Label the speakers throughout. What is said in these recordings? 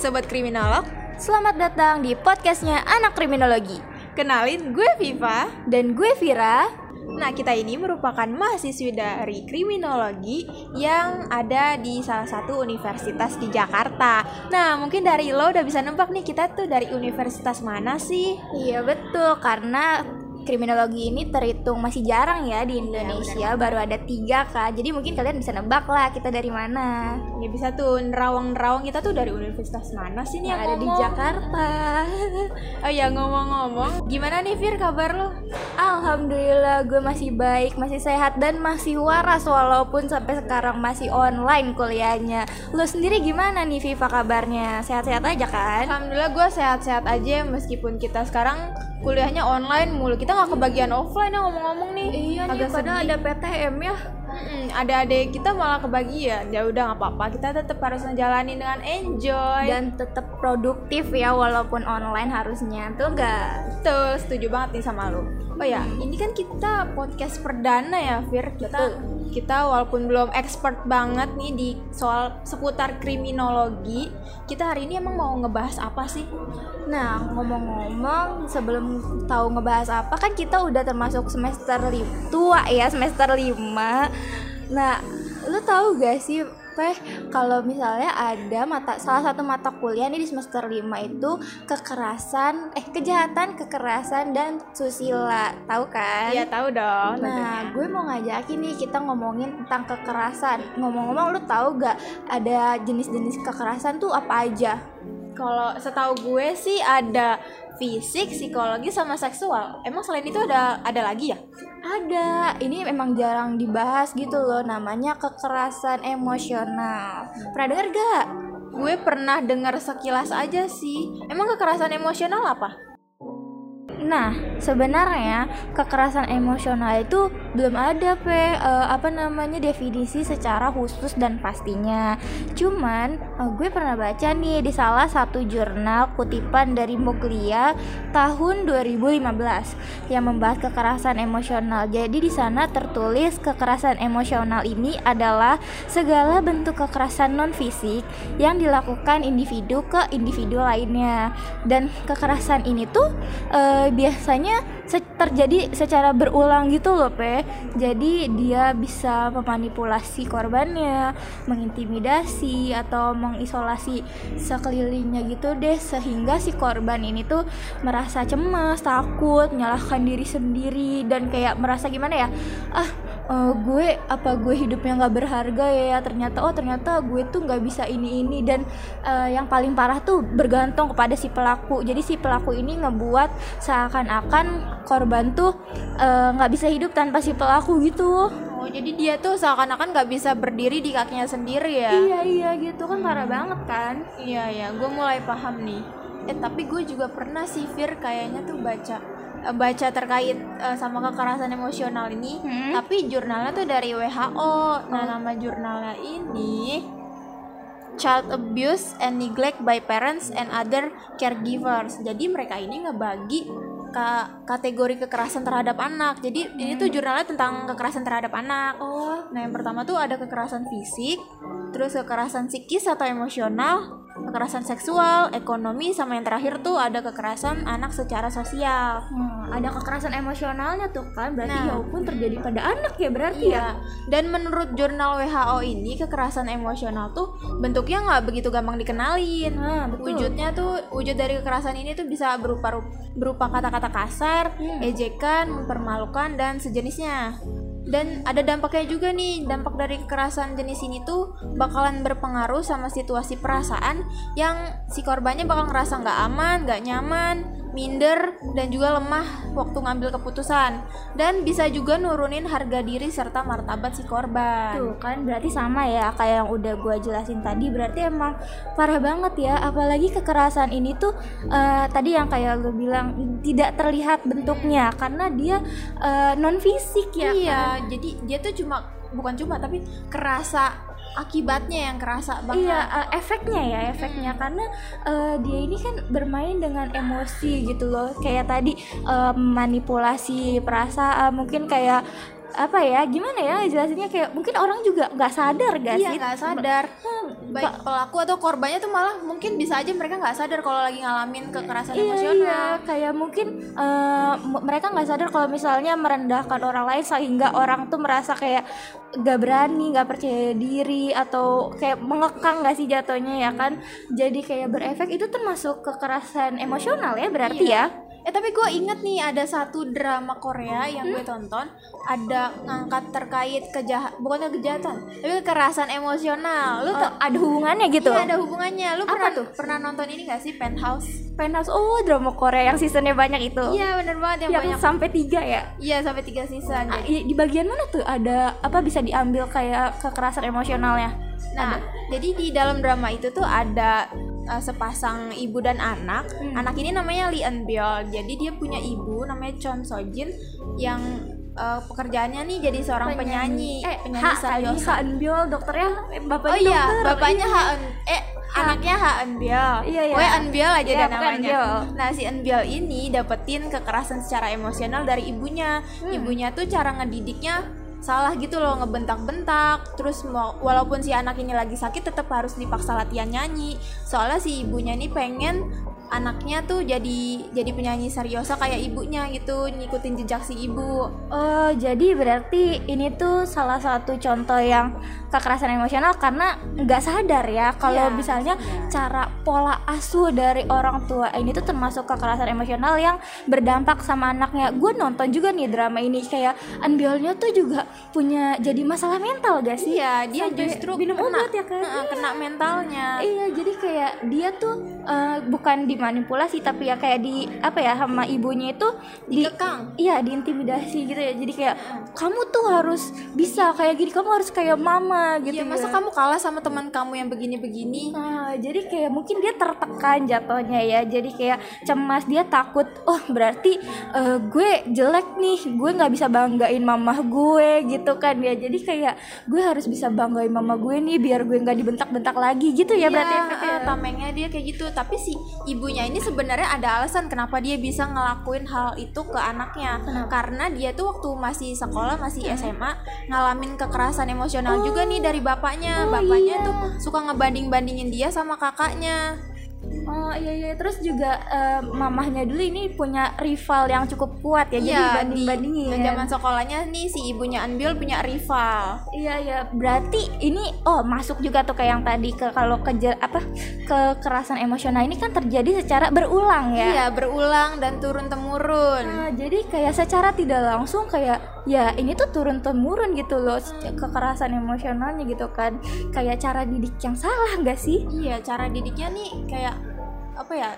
Speaker 1: Sobat Kriminolog
Speaker 2: Selamat datang di podcastnya Anak Kriminologi.
Speaker 1: Kenalin gue Viva.
Speaker 2: Dan gue Vira.
Speaker 1: Nah kita ini merupakan mahasiswi dari kriminologi yang ada di salah satu universitas di Jakarta. Nah mungkin dari lo udah bisa nebak nih kita tuh dari universitas mana sih?
Speaker 2: Iya betul. Karena kriminologi ini terhitung masih jarang ya di Indonesia. baru ada tiga kak. Jadi mungkin kalian bisa nebak lah kita dari mana.
Speaker 1: Ya bisa tuh nerawang-nerawang. Kita tuh dari universitas mana sih nih yang
Speaker 2: ada di
Speaker 1: ngomong?
Speaker 2: Jakarta.
Speaker 1: Oh ya ngomong-ngomong. Gimana nih Fir kabar lo?
Speaker 2: Alhamdulillah gue masih baik masih sehat dan masih waras walaupun sampai sekarang masih online kuliahnya. Lo sendiri gimana nih Viva kabarnya? Sehat-sehat aja kan?
Speaker 1: Alhamdulillah gue sehat-sehat aja meskipun kita sekarang kuliahnya online mulu. Kita nggak kebagian offline ya ngomong-ngomong nih.
Speaker 2: Iya nih padahal
Speaker 1: sedih.
Speaker 2: ada PTM ya.
Speaker 1: Mm-mm, ada adik kita malah kebagian. Ya udah nggak apa-apa. Kita tetap harus menjalani dengan enjoy.
Speaker 2: Dan tetap produktif ya walaupun online harusnya. Tuh enggak
Speaker 1: betul setuju banget nih sama lu. Oh ya ini kan kita podcast perdana ya Fir. Kita kita walaupun belum expert banget nih di soal seputar kriminologi kita hari ini emang mau ngebahas apa sih
Speaker 2: Nah, ngomong-ngomong sebelum tahu ngebahas apa kan kita udah termasuk semester tua ya, semester 5. Nah, lu tahu gak sih Teh, kalau misalnya ada mata salah satu mata kuliah nih di semester 5 itu kekerasan eh kejahatan, kekerasan dan susila. Tahu kan?
Speaker 1: Iya tahu dong
Speaker 2: Nah, gue mau ngajakin nih kita ngomongin tentang kekerasan. Ngomong-ngomong, lu tahu gak ada jenis-jenis kekerasan tuh apa aja?
Speaker 1: Kalau setahu gue sih ada fisik, psikologi sama seksual. Emang selain itu ada ada lagi ya?
Speaker 2: Ada, ini memang jarang dibahas gitu loh, namanya kekerasan emosional. Pernah denger gak?
Speaker 1: Gue pernah dengar sekilas aja sih. Emang kekerasan emosional apa?
Speaker 2: Nah, sebenarnya kekerasan emosional itu belum ada pe eh, apa namanya definisi secara khusus dan pastinya. Cuman eh, gue pernah baca nih di salah satu jurnal kutipan dari Muglia tahun 2015 yang membahas kekerasan emosional. Jadi di sana tertulis kekerasan emosional ini adalah segala bentuk kekerasan non fisik yang dilakukan individu ke individu lainnya. Dan kekerasan ini tuh eh, biasanya se- terjadi secara berulang gitu loh pe. Jadi dia bisa memanipulasi korbannya mengintimidasi atau mengisolasi sekelilingnya gitu deh sehingga si korban ini tuh merasa cemas takut menyalahkan diri sendiri dan kayak merasa gimana ya? Ah eh, gue apa gue hidupnya nggak berharga ya ternyata oh ternyata gue tuh nggak bisa ini ini dan eh, yang paling parah tuh bergantung kepada si pelaku. Jadi si pelaku ini ngebuat seakan-akan korban tuh eh, nggak bisa hidup tanpa si pelaku gitu.
Speaker 1: Oh, jadi dia tuh seakan-akan nggak bisa berdiri di kakinya sendiri ya?
Speaker 2: iya iya gitu. Kan parah banget kan?
Speaker 1: Iya ya, gue mulai paham nih. Eh tapi gue juga pernah sih Fir kayaknya tuh baca eh, baca terkait eh, sama kekerasan emosional ini.
Speaker 2: Hmm.
Speaker 1: Tapi jurnalnya tuh dari WHO. Nah nama jurnalnya ini Child Abuse and Neglect by Parents and Other Caregivers. Jadi mereka ini ngebagi ka- kategori kekerasan terhadap anak. Jadi ini tuh jurnalnya tentang kekerasan terhadap anak.
Speaker 2: oh
Speaker 1: Nah, yang pertama tuh ada kekerasan fisik, terus kekerasan psikis atau emosional, kekerasan seksual, ekonomi, sama yang terakhir tuh ada kekerasan anak secara sosial.
Speaker 2: Hmm, ada kekerasan emosionalnya tuh kan berarti
Speaker 1: Nah.
Speaker 2: ya pun terjadi pada anak ya berarti ya
Speaker 1: Iya. Dan menurut jurnal WHO ini kekerasan emosional tuh bentuknya nggak begitu gampang dikenalin.
Speaker 2: Nah, betul.
Speaker 1: Wujudnya tuh wujud dari kekerasan ini tuh bisa berupa berupa kata-kata kasar,
Speaker 2: Hmm.
Speaker 1: ejekan, mempermalukan dan sejenisnya. Dan ada dampaknya juga nih, dampak dari kekerasan jenis ini tuh bakalan berpengaruh sama situasi perasaan yang si korbannya bakal ngerasa nggak aman, nggak nyaman, minder, dan juga lemah waktu ngambil keputusan. Dan bisa juga nurunin harga diri serta martabat si korban.
Speaker 2: Tuh kan berarti sama ya kayak yang udah gue jelasin tadi berarti emang parah banget ya apalagi kekerasan ini tuh eh, tadi yang kayak lu bilang tidak terlihat bentuknya karena dia non fisik ya
Speaker 1: iya,
Speaker 2: kan?
Speaker 1: jadi dia tuh cuma bukan cuma tapi kerasa akibatnya yang kerasa banget.
Speaker 2: Iya eh, efeknya ya efeknya. Karena eh, dia ini kan bermain dengan emosi gitu loh. Kayak tadi eh, manipulasi perasaan mungkin kayak apa ya gimana ya jelasinnya kayak mungkin orang juga nggak sadar gak
Speaker 1: iya
Speaker 2: sih
Speaker 1: nggak sadar
Speaker 2: Hmm,
Speaker 1: baik pelaku atau korbannya tuh malah mungkin bisa aja mereka nggak sadar kalau lagi ngalamin kekerasan
Speaker 2: Iya,
Speaker 1: emosional
Speaker 2: iya, kayak mungkin eh, m- mereka nggak sadar kalau misalnya merendahkan orang lain sehingga orang tuh merasa kayak gak berani, gak percaya diri atau kayak mengekang gak sih jatuhnya ya kan? Jadi kayak berefek itu termasuk kekerasan emosional ya berarti
Speaker 1: Iya.
Speaker 2: ya?
Speaker 1: Eh tapi gue inget nih ada satu drama Korea yang
Speaker 2: Hmm?
Speaker 1: gue tonton ada ngangkat terkait kejahat bukannya kejahatan tapi kekerasan emosional. Lu
Speaker 2: Eh,
Speaker 1: tau-
Speaker 2: ada hubungannya gitu?
Speaker 1: Iya ada hubungannya. Lu
Speaker 2: Apa
Speaker 1: pernah
Speaker 2: tuh?
Speaker 1: pernah nonton ini gak sih Penthouse?
Speaker 2: Penthouse, oh drama Korea yang seasonnya banyak itu.
Speaker 1: Iya bener banget yang,
Speaker 2: yang
Speaker 1: banyak.
Speaker 2: sampai tiga ya?
Speaker 1: Iya sampai tiga season.
Speaker 2: Ah,
Speaker 1: Jadi-
Speaker 2: i- di bagian mana tuh ada apa bisa diambil kayak kekerasan emosionalnya?
Speaker 1: Nah, jadi di dalam drama itu tuh ada uh, sepasang ibu dan anak.
Speaker 2: Hmm.
Speaker 1: Anak ini namanya Lee Eun Byul. Jadi dia punya ibu namanya Chon Sojin yang uh, pekerjaannya nih jadi seorang penyanyi,
Speaker 2: Eh,
Speaker 1: penyanyi
Speaker 2: Ha,
Speaker 1: seriosa.
Speaker 2: Ha Eun Byul dokternya eh, bapaknya
Speaker 1: Oh iya,
Speaker 2: dokter.
Speaker 1: bapaknya Ha Eun eh anaknya Ha Eun Byul.
Speaker 2: Iya, iya.
Speaker 1: Eun Byul aja
Speaker 2: Iya, Eun
Speaker 1: namanya. Nah, si Eun Byul ini dapetin kekerasan secara emosional dari ibunya.
Speaker 2: Hmm.
Speaker 1: Ibunya tuh cara ngedidiknya salah gitu loh ngebentak-bentak. Terus mau walaupun si anak ini lagi sakit tetap harus dipaksa latihan nyanyi. Soalnya si ibunya ini pengen anaknya tuh jadi jadi penyanyi seriosa kayak ibunya gitu ngikutin jejak si ibu
Speaker 2: Oh, jadi berarti ini tuh salah satu contoh yang kekerasan emosional karena nggak sadar ya kalau
Speaker 1: Iya,
Speaker 2: misalnya
Speaker 1: nggak
Speaker 2: cara pola asuh dari orang tua ini tuh termasuk kekerasan emosional yang berdampak sama anaknya. Gue nonton juga nih drama ini kayak Anbiolnya tuh juga punya jadi masalah mental gak sih?
Speaker 1: iya dia
Speaker 2: Sampai
Speaker 1: justru
Speaker 2: minum
Speaker 1: kena,
Speaker 2: obat ya kan?
Speaker 1: Heeh, kena mentalnya
Speaker 2: Iya, jadi kayak dia tuh eh, bukan dimanipulasi tapi ya kayak di apa ya sama ibunya itu di
Speaker 1: dikekang
Speaker 2: iya diintimidasi gitu ya. Jadi kayak kamu tuh harus bisa kayak gini, kamu harus kayak mama gitu.
Speaker 1: Iya, masa
Speaker 2: ya.
Speaker 1: kamu kalah sama teman kamu yang begini-begini?
Speaker 2: Nah, jadi kayak mungkin dia tertekan jatuhnya ya. Jadi kayak cemas, dia takut. Oh, berarti eh, gue jelek nih. Gue nggak bisa banggain mama gue gitu kan ya. Jadi kayak gue harus bisa banggain mama gue nih biar gue nggak dibentak-bentak lagi gitu ya berarti
Speaker 1: Iya,
Speaker 2: efeknya.
Speaker 1: eh, tamengnya dia kayak gitu. Tapi si ibunya ini sebenarnya ada alasan kenapa dia bisa ngelakuin hal itu ke anaknya. Karena dia tuh waktu masih sekolah, masih SMA, ngalamin kekerasan emosional juga nih dari bapaknya.
Speaker 2: Oh,
Speaker 1: bapaknya
Speaker 2: iya.
Speaker 1: tuh suka ngebanding-bandingin dia sama kakaknya.
Speaker 2: Oh iya iya terus juga eh, mamahnya dulu ini punya rival yang cukup kuat ya jadi
Speaker 1: Iya,
Speaker 2: banding bandingin
Speaker 1: di zaman sekolahnya nih si ibunya Anbil punya rival.
Speaker 2: Iya iya berarti ini oh masuk juga tuh kayak yang tadi ke kalau keje apa kekerasan emosional ini kan terjadi secara berulang ya.
Speaker 1: Iya, berulang dan turun temurun.
Speaker 2: Nah, jadi kayak secara tidak langsung kayak ya ini tuh turun temurun gitu loh kekerasan emosionalnya gitu kan kayak cara didik yang salah nggak sih?
Speaker 1: Iya, cara didiknya nih kayak apa ya?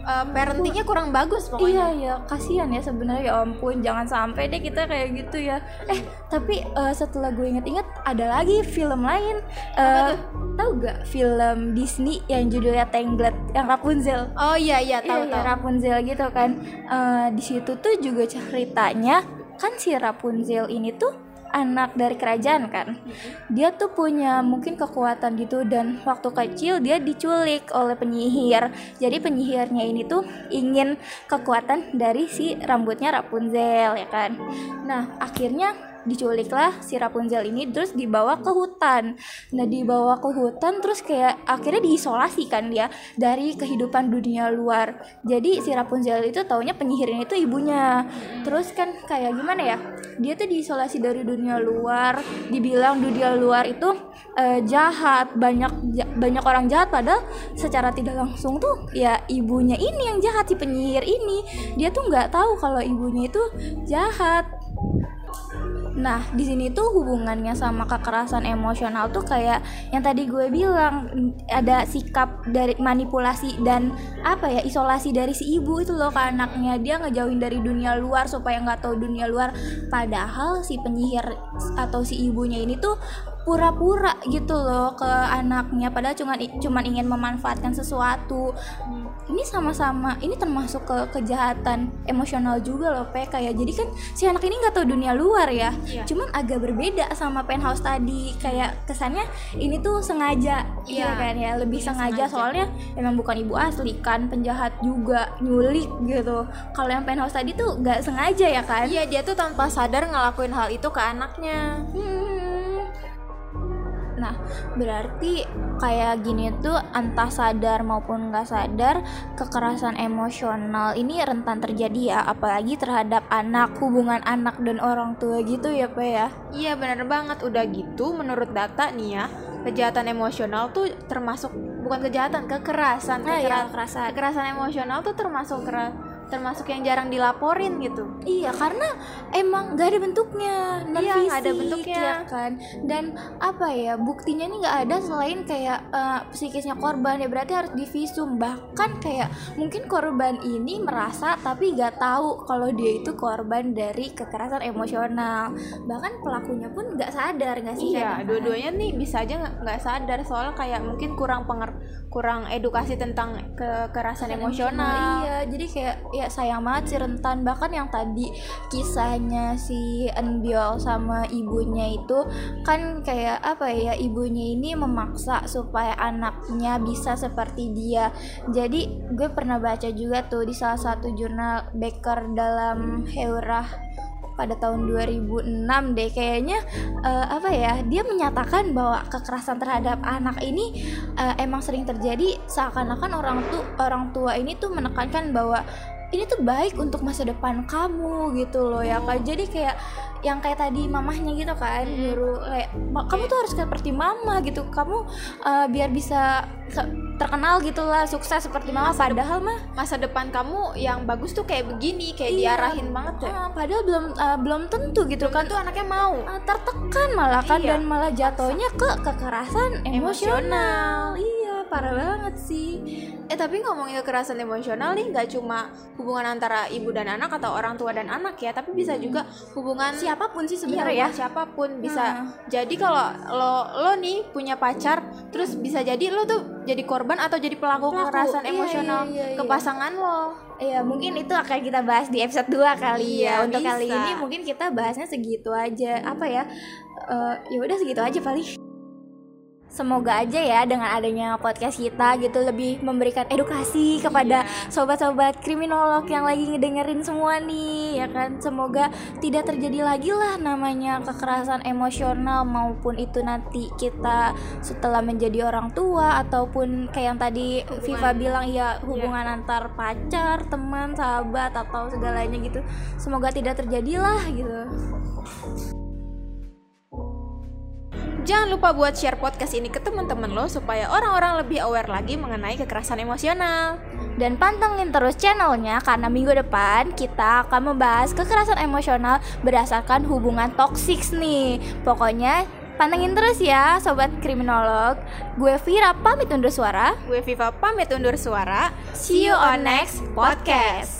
Speaker 1: eh, parentingnya kurang bagus pokoknya.
Speaker 2: Iya iya kasihan ya sebenarnya ya ampun jangan sampai deh kita kayak gitu ya. Eh tapi eh, setelah gue inget-inget ada lagi film lain. Eh, tahu gak film Disney yang judulnya Tangled yang Rapunzel?
Speaker 1: Oh iya iya tahu
Speaker 2: Iya,
Speaker 1: tahu.
Speaker 2: Rapunzel gitu kan. Eh, di situ tuh juga ceritanya kan si Rapunzel ini tuh anak dari kerajaan kan. Dia tuh punya mungkin kekuatan gitu dan waktu kecil dia diculik oleh penyihir. Jadi penyihirnya ini tuh ingin kekuatan dari si rambutnya Rapunzel ya kan. Nah, akhirnya diculiklah si Rapunzel ini terus dibawa ke hutan. Nah, dibawa ke hutan terus kayak akhirnya diisolasi kan dia dari kehidupan dunia luar. Jadi si Rapunzel itu taunya penyihir ini tuh ibunya. Terus kan kayak gimana ya? Dia tuh diisolasi dari dunia luar, dibilang dunia luar itu eh, jahat, banyak banyak orang jahat padahal secara tidak langsung tuh ya ibunya ini yang jahat si penyihir ini. Dia tuh nggak tahu kalau ibunya itu jahat. Nah, di sini tuh hubungannya sama kekerasan emosional tuh kayak yang tadi gue bilang ada sikap dari manipulasi dan apa ya isolasi dari si ibu itu loh ke anaknya. Dia ngejauhin dari dunia luar supaya nggak tahu dunia luar. Padahal si penyihir atau si ibunya ini tuh pura-pura gitu loh ke anaknya padahal cuman cuman ingin memanfaatkan sesuatu ini sama-sama ini termasuk ke kejahatan emosional juga loh pe kayak jadi kan si anak ini nggak tahu dunia luar ya
Speaker 1: Iya.
Speaker 2: cuman agak berbeda sama penthouse tadi kayak kesannya ini tuh sengaja
Speaker 1: Iya.
Speaker 2: iya kan ya lebih
Speaker 1: Iya,
Speaker 2: sengaja,
Speaker 1: sengaja.
Speaker 2: soalnya emang bukan ibu asli kan penjahat juga nyulik gitu kalau yang penthouse tadi tuh nggak sengaja ya kan
Speaker 1: Iya dia tuh tanpa sadar ngelakuin hal itu ke anaknya.
Speaker 2: Hmm. Nah, berarti kayak gini tuh entah sadar maupun nggak sadar kekerasan emosional ini rentan terjadi ya, apalagi terhadap anak, hubungan anak dan orang tua gitu ya, Pak ya.
Speaker 1: Iya bener banget udah gitu menurut data nih ya kejahatan emosional tuh termasuk bukan kejahatan kekerasan
Speaker 2: Nah,
Speaker 1: Kekera-
Speaker 2: ya, kekerasan.
Speaker 1: kekerasan emosional tuh termasuk kera- termasuk yang jarang dilaporin gitu
Speaker 2: Iya, karena emang nggak ada bentuknya, non
Speaker 1: Iya, ada bentuknya.
Speaker 2: ya kan. Dan apa ya, buktinya nih nggak ada selain kayak eh, psikisnya korban ya berarti harus divisum. Bahkan kayak mungkin korban ini merasa tapi nggak tahu kalau dia itu korban dari kekerasan emosional. Bahkan pelakunya pun nggak sadar nggak sih?
Speaker 1: iya dua-duanya nih bisa aja nggak nggak sadar soalnya kayak mungkin kurang penger kurang edukasi tentang kekerasan emosional
Speaker 2: Iya, jadi kayak ya sayang banget sih rentan bahkan yang tadi kisahnya si Enbiol sama ibunya itu kan kayak apa ya ibunya ini memaksa supaya anaknya bisa seperti dia. Jadi gue pernah baca juga tuh di salah satu jurnal Baker dalam Heurah pada tahun 2006 deh kayaknya eh, apa ya dia menyatakan bahwa kekerasan terhadap anak ini eh, emang sering terjadi seakan-akan orang tuh orang tua ini tuh menekankan bahwa ini tuh baik untuk masa depan kamu gitu loh ya kan jadi kayak yang kayak tadi mamahnya gitu kan nyuruh kayak "Ma- kamu tuh harus seperti mama gitu. Kamu eh, biar bisa ke- terkenal gitu lah sukses seperti mama. Padahal mah
Speaker 1: masa depan kamu yang bagus tuh kayak begini kayak
Speaker 2: Iya.
Speaker 1: diarahin banget ya.
Speaker 2: Ah, padahal belum eh, belum tentu gitu kan.
Speaker 1: tuh anaknya mau.
Speaker 2: Ah, tertekan malah kan
Speaker 1: Iya.
Speaker 2: dan malah jatuhnya ke kekerasan emosional.
Speaker 1: Emosional.
Speaker 2: Iya, parah banget sih.
Speaker 1: Eh tapi ngomongin kekerasan emosional nih nggak cuma hubungan antara ibu dan anak atau orang tua dan anak ya, tapi bisa juga hubungan
Speaker 2: Siapa pun sih
Speaker 1: Iya,
Speaker 2: sebenarnya ya.
Speaker 1: siapa pun bisa.
Speaker 2: Hmm.
Speaker 1: Jadi kalau lo lo nih punya pacar, terus bisa jadi lo tuh jadi korban atau jadi pelaku,
Speaker 2: Pelaku,
Speaker 1: kekerasan
Speaker 2: iya,
Speaker 1: emosional
Speaker 2: iya, iya,
Speaker 1: ke
Speaker 2: iya.
Speaker 1: pasangan lo.
Speaker 2: Iya, mungkin itu akan kita bahas di episode 2 kali
Speaker 1: Iya,
Speaker 2: ya. Untuk kali
Speaker 1: bisa.
Speaker 2: ini mungkin kita bahasnya segitu aja. Apa ya? Eh, ya udah segitu aja paling. Semoga aja ya dengan adanya podcast kita gitu lebih memberikan edukasi kepada
Speaker 1: Iya.
Speaker 2: sobat-sobat kriminolog yang lagi ngedengerin semua nih ya kan. Semoga tidak terjadi lagi lah namanya kekerasan emosional maupun itu nanti kita setelah menjadi orang tua ataupun kayak yang tadi
Speaker 1: Hubungan.
Speaker 2: Viva bilang ya hubungan antar pacar, teman, sahabat atau segalanya gitu. Semoga tidak terjadi lah gitu.
Speaker 1: Jangan lupa buat share podcast ini ke teman-teman lo supaya orang-orang lebih aware lagi mengenai kekerasan emosional.
Speaker 2: Dan pantengin terus channelnya karena minggu depan kita akan membahas kekerasan emosional berdasarkan hubungan toksik nih. Pokoknya pantengin terus ya sobat kriminolog. Gue Vira pamit undur suara.
Speaker 1: Gue Viva pamit undur suara.
Speaker 2: See you on next podcast.